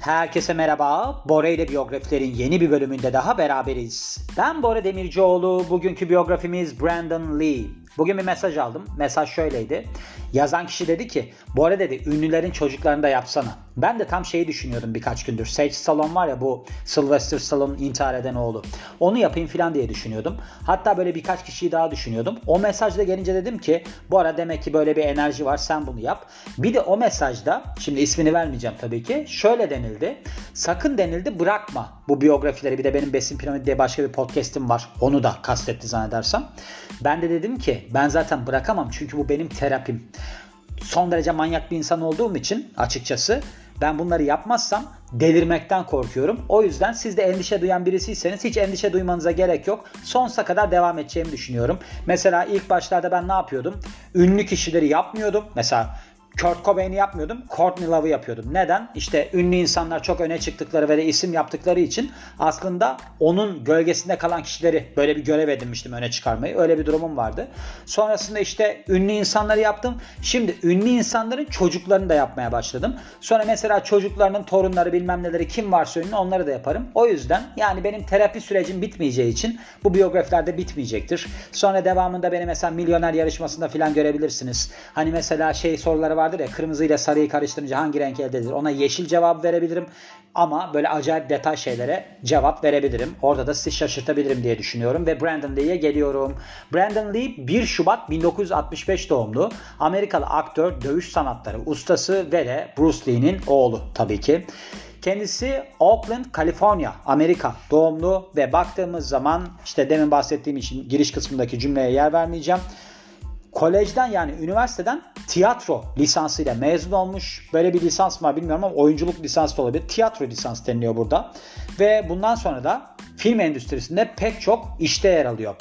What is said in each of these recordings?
Herkese merhaba. Bora ile biyografilerin yeni bir bölümünde daha beraberiz. Ben Bora Demircioğlu. Bugünkü biyografimiz Brandon Lee. Bugün bir mesaj aldım. Mesaj şöyleydi. Yazan kişi dedi ki arada dedi ünlülerin çocuklarını da yapsana. Ben de tam şeyi düşünüyordum birkaç gündür. Sage Stallone var ya bu Sylvester Stallone intihar eden oğlu. Onu yapayım falan diye düşünüyordum. Hatta böyle birkaç kişiyi daha düşünüyordum. O mesajda gelince dedim ki bu ara demek ki böyle bir enerji var sen bunu yap. Bir de o mesajda şimdi ismini vermeyeceğim tabii ki. Şöyle denildi. Sakın denildi bırakma bu biyografileri. Bir de benim Besin Piramidi diye başka bir podcast'im var. Onu da kastetti zannedersem. Ben de dedim ki ben zaten bırakamam çünkü bu benim terapim. Son derece manyak bir insan olduğum için açıkçası ben bunları yapmazsam delirmekten korkuyorum. O yüzden siz de endişe duyan birisiyseniz hiç endişe duymanıza gerek yok. Sonsuza kadar devam edeceğimi düşünüyorum. Mesela ilk başlarda ben ne yapıyordum? Ünlü kişileri yapmıyordum. Mesela Kurt Cobain'i yapmıyordum. Courtney Love'ı yapıyordum. Neden? İşte ünlü insanlar çok öne çıktıkları ve de isim yaptıkları için aslında onun gölgesinde kalan kişileri böyle bir görev edinmiştim öne çıkarmayı. Öyle bir durumum vardı. Sonrasında işte ünlü insanları yaptım. Şimdi ünlü insanların çocuklarını da yapmaya başladım. Sonra mesela çocuklarının torunları bilmem neleri kim varsa ünlü onları da yaparım. O yüzden yani benim terapi sürecim bitmeyeceği için bu biyografilerde bitmeyecektir. Sonra devamında beni mesela milyoner yarışmasında falan görebilirsiniz. Hani mesela şey soruları vardır ya kırmızı ile sarıyı karıştırınca hangi renk elde edilir? Ona yeşil cevap verebilirim. Ama böyle acayip detay şeylere cevap verebilirim. Orada da sizi şaşırtabilirim diye düşünüyorum. Ve Brandon Lee'ye geliyorum. Brandon Lee 1 Şubat 1965 doğumlu. Amerikalı aktör, dövüş sanatları ustası ve de Bruce Lee'nin oğlu tabii ki. Kendisi Oakland, Kaliforniya, Amerika doğumlu ve baktığımız zaman işte demin bahsettiğim için giriş kısmındaki cümleye yer vermeyeceğim kolejden yani üniversiteden tiyatro lisansıyla mezun olmuş. Böyle bir lisans var bilmiyorum ama oyunculuk lisansı da olabilir. Tiyatro lisans deniliyor burada. Ve bundan sonra da film endüstrisinde pek çok işte yer alıyor.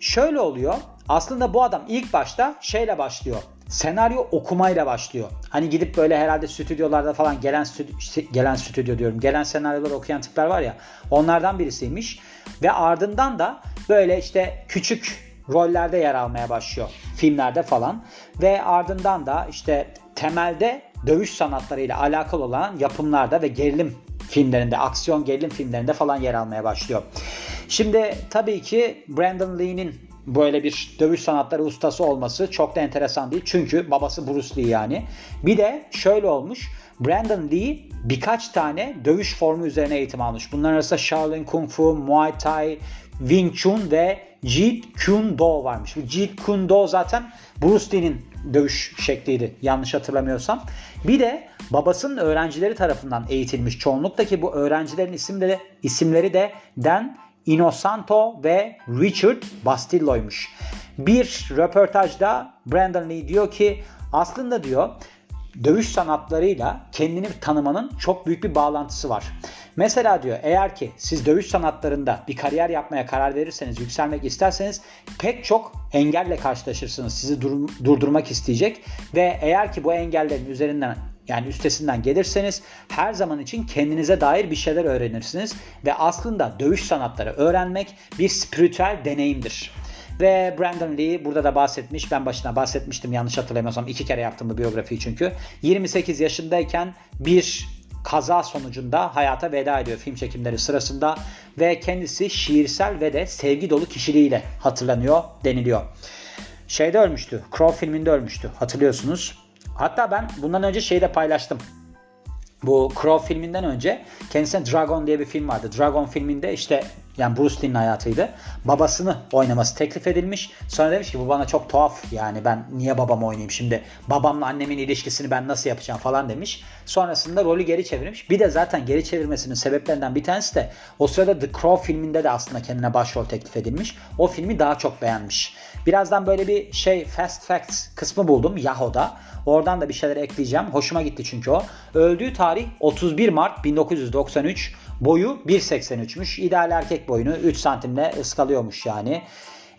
Şöyle oluyor. Aslında bu adam ilk başta şeyle başlıyor. Senaryo okumayla başlıyor. Hani gidip böyle herhalde stüdyolarda falan gelen stüdyo, gelen stüdyo diyorum. Gelen senaryoları okuyan tipler var ya. Onlardan birisiymiş. Ve ardından da böyle işte küçük rollerde yer almaya başlıyor filmlerde falan ve ardından da işte temelde dövüş sanatlarıyla alakalı olan yapımlarda ve gerilim filmlerinde, aksiyon gerilim filmlerinde falan yer almaya başlıyor. Şimdi tabii ki Brandon Lee'nin böyle bir dövüş sanatları ustası olması çok da enteresan değil. Çünkü babası Bruce Lee yani. Bir de şöyle olmuş. Brandon Lee birkaç tane dövüş formu üzerine eğitim almış. Bunlar arasında Shaolin Kung Fu, Muay Thai, Wing Chun ve Jeet Kune Do varmış. Bu Jeet Kune Do zaten Bruce Lee'nin dövüş şekliydi yanlış hatırlamıyorsam. Bir de babasının öğrencileri tarafından eğitilmiş çoğunlukla ki bu öğrencilerin isimleri, isimleri de Dan Inosanto ve Richard Bastillo'ymuş. Bir röportajda Brandon Lee diyor ki aslında diyor dövüş sanatlarıyla kendini tanımanın çok büyük bir bağlantısı var. Mesela diyor eğer ki siz dövüş sanatlarında bir kariyer yapmaya karar verirseniz, yükselmek isterseniz pek çok engelle karşılaşırsınız. Sizi dur- durdurmak isteyecek ve eğer ki bu engellerin üzerinden yani üstesinden gelirseniz her zaman için kendinize dair bir şeyler öğrenirsiniz ve aslında dövüş sanatları öğrenmek bir spiritüel deneyimdir. Ve Brandon Lee burada da bahsetmiş. Ben başına bahsetmiştim yanlış hatırlamıyorsam. iki kere yaptım bu biyografiyi çünkü. 28 yaşındayken bir kaza sonucunda hayata veda ediyor film çekimleri sırasında ve kendisi şiirsel ve de sevgi dolu kişiliğiyle hatırlanıyor deniliyor. Şeyde ölmüştü. Crow filminde ölmüştü. Hatırlıyorsunuz. Hatta ben bundan önce şeyde paylaştım. Bu Crow filminden önce kendisine Dragon diye bir film vardı. Dragon filminde işte yani Bruce Lee'nin hayatıydı. Babasını oynaması teklif edilmiş. Sonra demiş ki bu bana çok tuhaf yani ben niye babamı oynayayım şimdi babamla annemin ilişkisini ben nasıl yapacağım falan demiş. Sonrasında rolü geri çevirmiş. Bir de zaten geri çevirmesinin sebeplerinden bir tanesi de o sırada The Crow filminde de aslında kendine başrol teklif edilmiş. O filmi daha çok beğenmiş. Birazdan böyle bir şey Fast Facts kısmı buldum Yahoo'da. Oradan da bir şeyler ekleyeceğim. Hoşuma gitti çünkü o. Öldüğü tarih 31 Mart 1993. Boyu 1.83'müş. İdeal erkek boyunu 3 santimle ıskalıyormuş yani.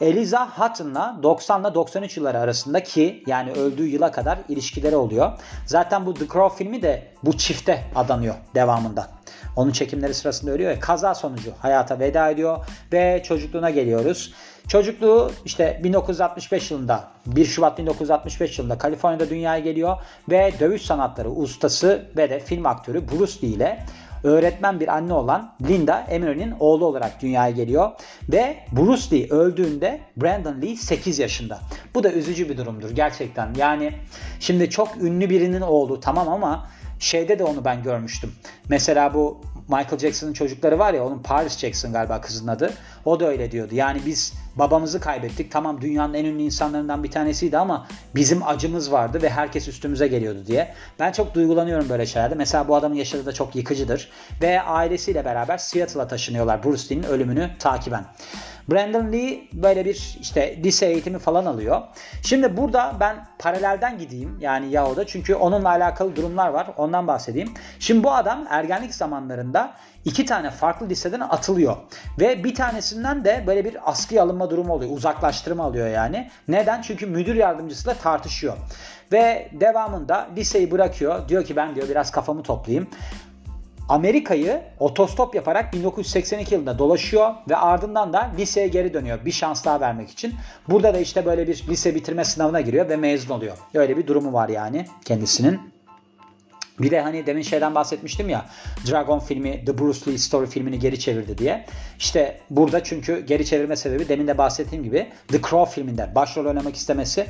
Eliza Hutton'la 90 ile 93 yılları arasında ki yani öldüğü yıla kadar ilişkileri oluyor. Zaten bu The Crow filmi de bu çifte adanıyor devamında. Onun çekimleri sırasında ölüyor ve kaza sonucu hayata veda ediyor ve çocukluğuna geliyoruz. Çocukluğu işte 1965 yılında 1 Şubat 1965 yılında Kaliforniya'da dünyaya geliyor ve dövüş sanatları ustası ve de film aktörü Bruce Lee ile öğretmen bir anne olan Linda Emery'nin oğlu olarak dünyaya geliyor. Ve Bruce Lee öldüğünde Brandon Lee 8 yaşında. Bu da üzücü bir durumdur gerçekten. Yani şimdi çok ünlü birinin oğlu tamam ama şeyde de onu ben görmüştüm. Mesela bu Michael Jackson'ın çocukları var ya onun Paris Jackson galiba kızın adı. O da öyle diyordu. Yani biz babamızı kaybettik. Tamam dünyanın en ünlü insanlarından bir tanesiydi ama bizim acımız vardı ve herkes üstümüze geliyordu diye. Ben çok duygulanıyorum böyle şeylerde. Mesela bu adamın yaşadığı da çok yıkıcıdır. Ve ailesiyle beraber Seattle'a taşınıyorlar Bruce Lee'nin ölümünü takiben. Brandon Lee böyle bir işte lise eğitimi falan alıyor. Şimdi burada ben paralelden gideyim yani Yaho'da çünkü onunla alakalı durumlar var ondan bahsedeyim. Şimdi bu adam ergenlik zamanlarında iki tane farklı liseden atılıyor. Ve bir tanesinden de böyle bir askıya alınma durumu oluyor. Uzaklaştırma alıyor yani. Neden? Çünkü müdür yardımcısıyla tartışıyor. Ve devamında liseyi bırakıyor. Diyor ki ben diyor biraz kafamı toplayayım. Amerika'yı otostop yaparak 1982 yılında dolaşıyor ve ardından da liseye geri dönüyor bir şans daha vermek için. Burada da işte böyle bir lise bitirme sınavına giriyor ve mezun oluyor. Öyle bir durumu var yani kendisinin. Bir de hani demin şeyden bahsetmiştim ya Dragon filmi The Bruce Lee Story filmini geri çevirdi diye. İşte burada çünkü geri çevirme sebebi demin de bahsettiğim gibi The Crow filminde başrol oynamak istemesi.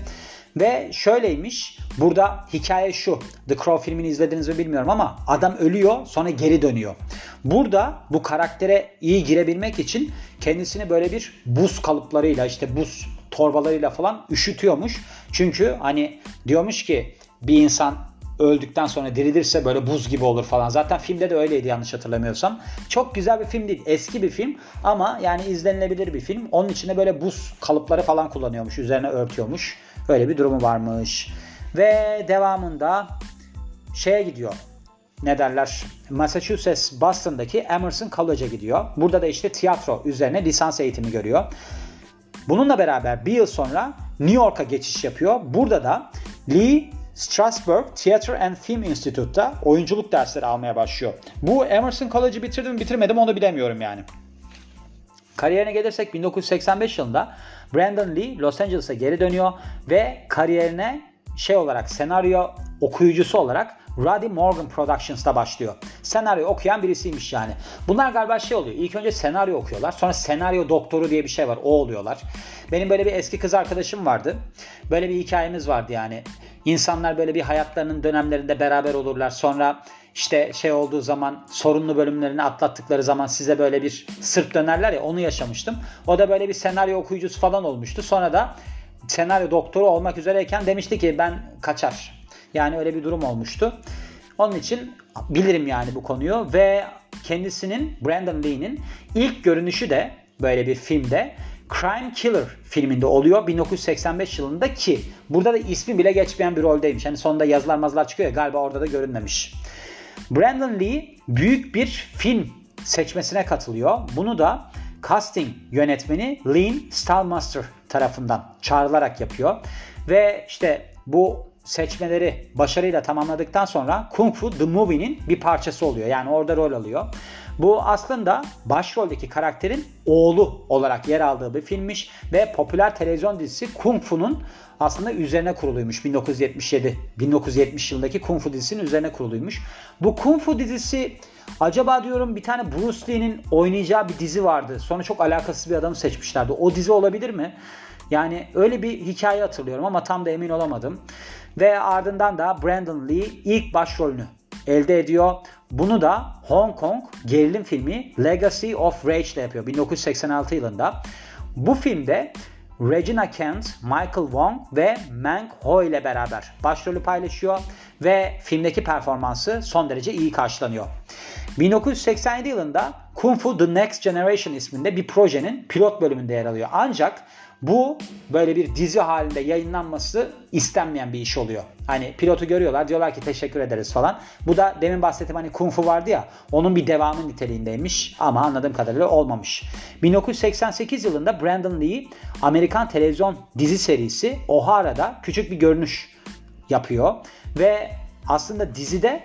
Ve şöyleymiş burada hikaye şu The Crow filmini izlediniz mi bilmiyorum ama adam ölüyor sonra geri dönüyor. Burada bu karaktere iyi girebilmek için kendisini böyle bir buz kalıplarıyla işte buz torbalarıyla falan üşütüyormuş. Çünkü hani diyormuş ki bir insan öldükten sonra dirilirse böyle buz gibi olur falan. Zaten filmde de öyleydi yanlış hatırlamıyorsam. Çok güzel bir film değil. Eski bir film ama yani izlenilebilir bir film. Onun içinde böyle buz kalıpları falan kullanıyormuş. Üzerine örtüyormuş. Öyle bir durumu varmış. Ve devamında şeye gidiyor. Ne derler? Massachusetts Boston'daki Emerson College'a gidiyor. Burada da işte tiyatro üzerine lisans eğitimi görüyor. Bununla beraber bir yıl sonra New York'a geçiş yapıyor. Burada da Lee Strasbourg Theatre and Film Institute'da oyunculuk dersleri almaya başlıyor. Bu Emerson College'ı bitirdim mi bitirmedim onu bilemiyorum yani. Kariyerine gelirsek 1985 yılında Brandon Lee Los Angeles'a geri dönüyor ve kariyerine şey olarak senaryo okuyucusu olarak Roddy Morgan Productions'ta başlıyor. Senaryo okuyan birisiymiş yani. Bunlar galiba şey oluyor. İlk önce senaryo okuyorlar. Sonra senaryo doktoru diye bir şey var. O oluyorlar. Benim böyle bir eski kız arkadaşım vardı. Böyle bir hikayemiz vardı yani. İnsanlar böyle bir hayatlarının dönemlerinde beraber olurlar. Sonra işte şey olduğu zaman sorunlu bölümlerini atlattıkları zaman size böyle bir sırt dönerler ya onu yaşamıştım. O da böyle bir senaryo okuyucusu falan olmuştu. Sonra da senaryo doktoru olmak üzereyken demişti ki ben kaçar. Yani öyle bir durum olmuştu. Onun için bilirim yani bu konuyu ve kendisinin Brandon Lee'nin ilk görünüşü de böyle bir filmde Crime Killer filminde oluyor 1985 yılında ki burada da ismi bile geçmeyen bir roldeymiş. Hani sonunda yazılar mazlar çıkıyor ya galiba orada da görünmemiş. Brandon Lee büyük bir film seçmesine katılıyor. Bunu da casting yönetmeni Lean Stallmaster tarafından çağrılarak yapıyor. Ve işte bu seçmeleri başarıyla tamamladıktan sonra Kung Fu The Movie'nin bir parçası oluyor. Yani orada rol alıyor. Bu aslında başroldeki karakterin oğlu olarak yer aldığı bir filmmiş ve popüler televizyon dizisi Kung Fu'nun aslında üzerine kuruluymuş. 1977 1970 yılındaki Kung Fu dizisinin üzerine kuruluymuş. Bu Kung Fu dizisi acaba diyorum bir tane Bruce Lee'nin oynayacağı bir dizi vardı. Sonra çok alakasız bir adamı seçmişlerdi. O dizi olabilir mi? Yani öyle bir hikaye hatırlıyorum ama tam da emin olamadım. Ve ardından da Brandon Lee ilk başrolünü elde ediyor. Bunu da Hong Kong gerilim filmi Legacy of Rage ile yapıyor 1986 yılında. Bu filmde Regina Kent, Michael Wong ve Meng Ho ile beraber başrolü paylaşıyor ve filmdeki performansı son derece iyi karşılanıyor. 1987 yılında Kung Fu The Next Generation isminde bir projenin pilot bölümünde yer alıyor. Ancak bu böyle bir dizi halinde yayınlanması istenmeyen bir iş oluyor. Hani pilotu görüyorlar diyorlar ki teşekkür ederiz falan. Bu da demin bahsettiğim hani Kung Fu vardı ya onun bir devamı niteliğindeymiş ama anladığım kadarıyla olmamış. 1988 yılında Brandon Lee Amerikan televizyon dizi serisi O'Hara'da küçük bir görünüş yapıyor ve aslında dizide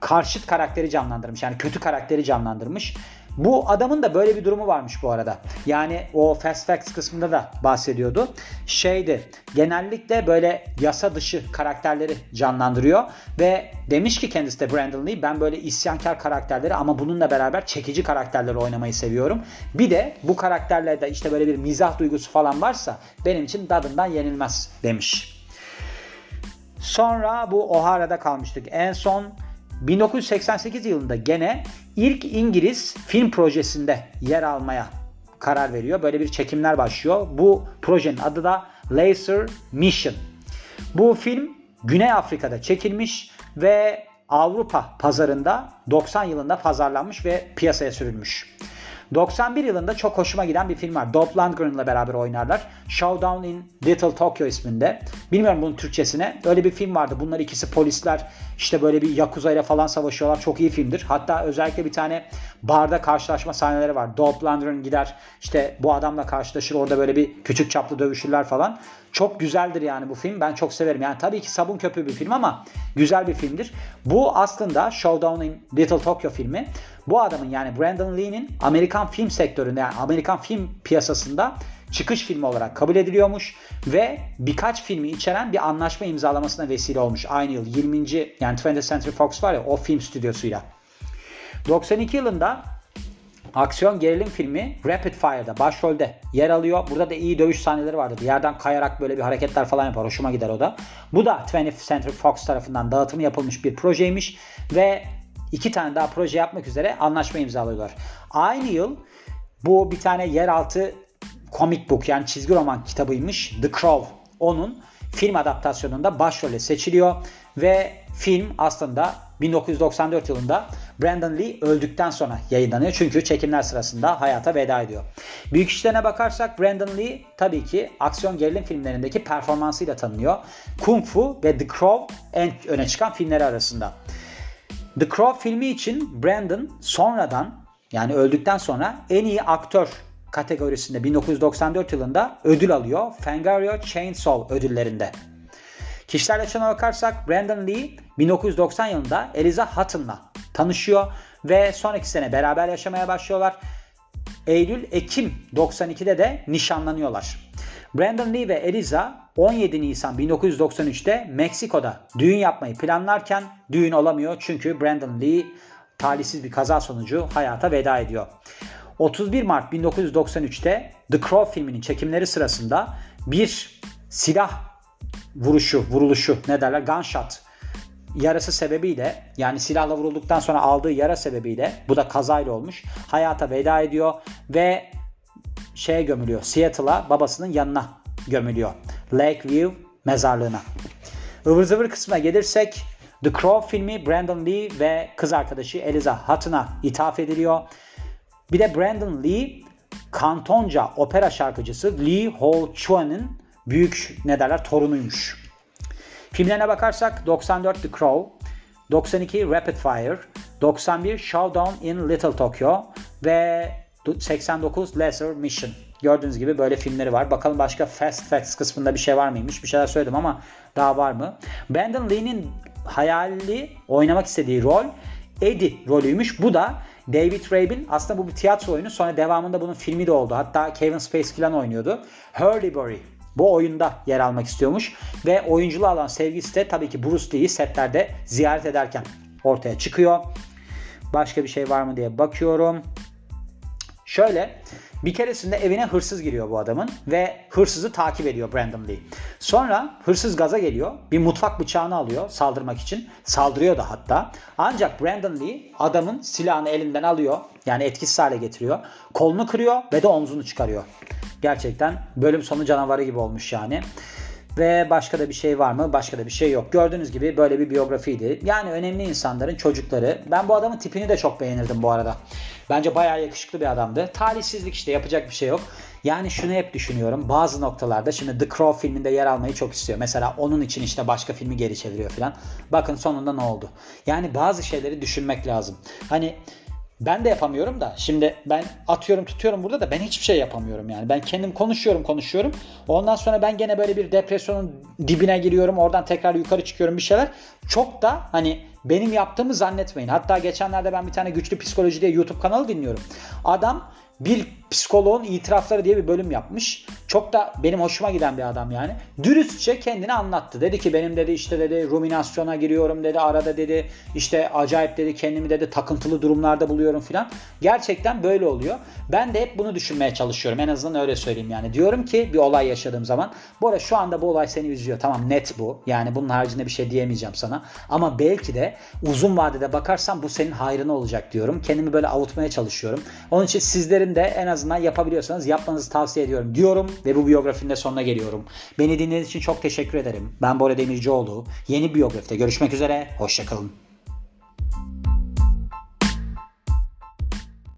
karşıt karakteri canlandırmış. Yani kötü karakteri canlandırmış. Bu adamın da böyle bir durumu varmış bu arada. Yani o Fast Facts kısmında da bahsediyordu. Şeydi genellikle böyle yasa dışı karakterleri canlandırıyor ve demiş ki kendisi de Brandon Lee ben böyle isyankar karakterleri ama bununla beraber çekici karakterleri oynamayı seviyorum. Bir de bu karakterlerde işte böyle bir mizah duygusu falan varsa benim için tadından yenilmez demiş. Sonra bu O'Hara'da kalmıştık. En son 1988 yılında gene ilk İngiliz film projesinde yer almaya karar veriyor. Böyle bir çekimler başlıyor. Bu projenin adı da Laser Mission. Bu film Güney Afrika'da çekilmiş ve Avrupa pazarında 90 yılında pazarlanmış ve piyasaya sürülmüş. 91 yılında çok hoşuma giden bir film var. Dolph Lundgren'la beraber oynarlar. Showdown in Little Tokyo isminde. Bilmiyorum bunun Türkçesine. Öyle bir film vardı. Bunlar ikisi polisler işte böyle bir Yakuza ile falan savaşıyorlar. Çok iyi filmdir. Hatta özellikle bir tane barda karşılaşma sahneleri var. Dolph Lundgren gider işte bu adamla karşılaşır. Orada böyle bir küçük çaplı dövüşürler falan. Çok güzeldir yani bu film. Ben çok severim. Yani tabii ki sabun köpüğü bir film ama güzel bir filmdir. Bu aslında Showdown in Little Tokyo filmi. Bu adamın yani Brandon Lee'nin Amerikan film sektöründe yani Amerikan film piyasasında çıkış filmi olarak kabul ediliyormuş ve birkaç filmi içeren bir anlaşma imzalamasına vesile olmuş. Aynı yıl 20. yani 20th Century Fox var ya o film stüdyosuyla. 92 yılında aksiyon gerilim filmi Rapid Fire'da başrolde yer alıyor. Burada da iyi dövüş sahneleri vardı. Bir yerden kayarak böyle bir hareketler falan yapar. Hoşuma gider o da. Bu da 20th Century Fox tarafından dağıtımı yapılmış bir projeymiş ve iki tane daha proje yapmak üzere anlaşma imzalıyorlar. Aynı yıl bu bir tane yeraltı comic book yani çizgi roman kitabıymış The Crow. Onun film adaptasyonunda başrole seçiliyor ve film aslında 1994 yılında Brandon Lee öldükten sonra yayınlanıyor. Çünkü çekimler sırasında hayata veda ediyor. Büyük işlerine bakarsak Brandon Lee tabii ki aksiyon gerilim filmlerindeki performansıyla tanınıyor. Kung Fu ve The Crow en öne çıkan filmleri arasında. The Crow filmi için Brandon sonradan yani öldükten sonra en iyi aktör kategorisinde 1994 yılında ödül alıyor. Fangoria Chainsaw ödüllerinde. Kişiler açısına bakarsak Brandon Lee 1990 yılında Eliza Hutton'la tanışıyor ve sonraki sene beraber yaşamaya başlıyorlar. Eylül-Ekim 92'de de nişanlanıyorlar. Brandon Lee ve Eliza 17 Nisan 1993'te Meksiko'da düğün yapmayı planlarken düğün olamıyor çünkü Brandon Lee talihsiz bir kaza sonucu hayata veda ediyor. 31 Mart 1993'te The Crow filminin çekimleri sırasında bir silah vuruşu, vuruluşu ne derler gunshot yarası sebebiyle yani silahla vurulduktan sonra aldığı yara sebebiyle bu da kazayla olmuş. Hayata veda ediyor ve şeye gömülüyor. Seattle'a babasının yanına gömülüyor. Lakeview mezarlığına. Ivır zıvır kısmına gelirsek The Crow filmi Brandon Lee ve kız arkadaşı Eliza Hutton'a ithaf ediliyor. Bir de Brandon Lee Kantonca opera şarkıcısı Lee Ho Chuan'ın büyük ne derler torunuymuş. Filmlerine bakarsak 94 The Crow, 92 Rapid Fire, 91 Showdown in Little Tokyo ve 89 Lesser Mission. Gördüğünüz gibi böyle filmleri var. Bakalım başka Fast Facts kısmında bir şey var mıymış? Bir şeyler söyledim ama daha var mı? Brandon Lee'nin hayali oynamak istediği rol Eddie rolüymüş. Bu da David Rabe'in aslında bu bir tiyatro oyunu. Sonra devamında bunun filmi de oldu. Hatta Kevin Spacey falan oynuyordu. Hurley Burry bu oyunda yer almak istiyormuş. Ve oyunculuğa olan sevgisi de tabii ki Bruce Lee'yi setlerde ziyaret ederken ortaya çıkıyor. Başka bir şey var mı diye bakıyorum. Şöyle bir keresinde evine hırsız giriyor bu adamın ve hırsızı takip ediyor Brandon Lee. Sonra hırsız gaza geliyor. Bir mutfak bıçağını alıyor saldırmak için. Saldırıyor da hatta. Ancak Brandon Lee adamın silahını elinden alıyor. Yani etkisiz hale getiriyor. Kolunu kırıyor ve de omzunu çıkarıyor. Gerçekten bölüm sonu canavarı gibi olmuş yani. Ve başka da bir şey var mı? Başka da bir şey yok. Gördüğünüz gibi böyle bir biyografiydi. Yani önemli insanların çocukları. Ben bu adamın tipini de çok beğenirdim bu arada. Bence bayağı yakışıklı bir adamdı. Talihsizlik işte yapacak bir şey yok. Yani şunu hep düşünüyorum. Bazı noktalarda şimdi The Crow filminde yer almayı çok istiyor. Mesela onun için işte başka filmi geri çeviriyor falan. Bakın sonunda ne oldu? Yani bazı şeyleri düşünmek lazım. Hani ben de yapamıyorum da şimdi ben atıyorum tutuyorum burada da ben hiçbir şey yapamıyorum yani. Ben kendim konuşuyorum konuşuyorum. Ondan sonra ben gene böyle bir depresyonun dibine giriyorum. Oradan tekrar yukarı çıkıyorum bir şeyler. Çok da hani benim yaptığımı zannetmeyin. Hatta geçenlerde ben bir tane güçlü psikoloji diye YouTube kanalı dinliyorum. Adam bir psikoloğun itirafları diye bir bölüm yapmış. Çok da benim hoşuma giden bir adam yani. Dürüstçe kendini anlattı. Dedi ki benim dedi işte dedi ruminasyona giriyorum dedi. Arada dedi işte acayip dedi kendimi dedi takıntılı durumlarda buluyorum filan. Gerçekten böyle oluyor. Ben de hep bunu düşünmeye çalışıyorum. En azından öyle söyleyeyim yani. Diyorum ki bir olay yaşadığım zaman. Bu arada şu anda bu olay seni üzüyor. Tamam net bu. Yani bunun haricinde bir şey diyemeyeceğim sana. Ama belki de uzun vadede bakarsan bu senin hayrına olacak diyorum. Kendimi böyle avutmaya çalışıyorum. Onun için sizlerin de en azından yapabiliyorsanız yapmanızı tavsiye ediyorum diyorum ve bu biyografinin de sonuna geliyorum. Beni dinlediğiniz için çok teşekkür ederim. Ben Bora Demircioğlu. Yeni biyografide görüşmek üzere. Hoşçakalın.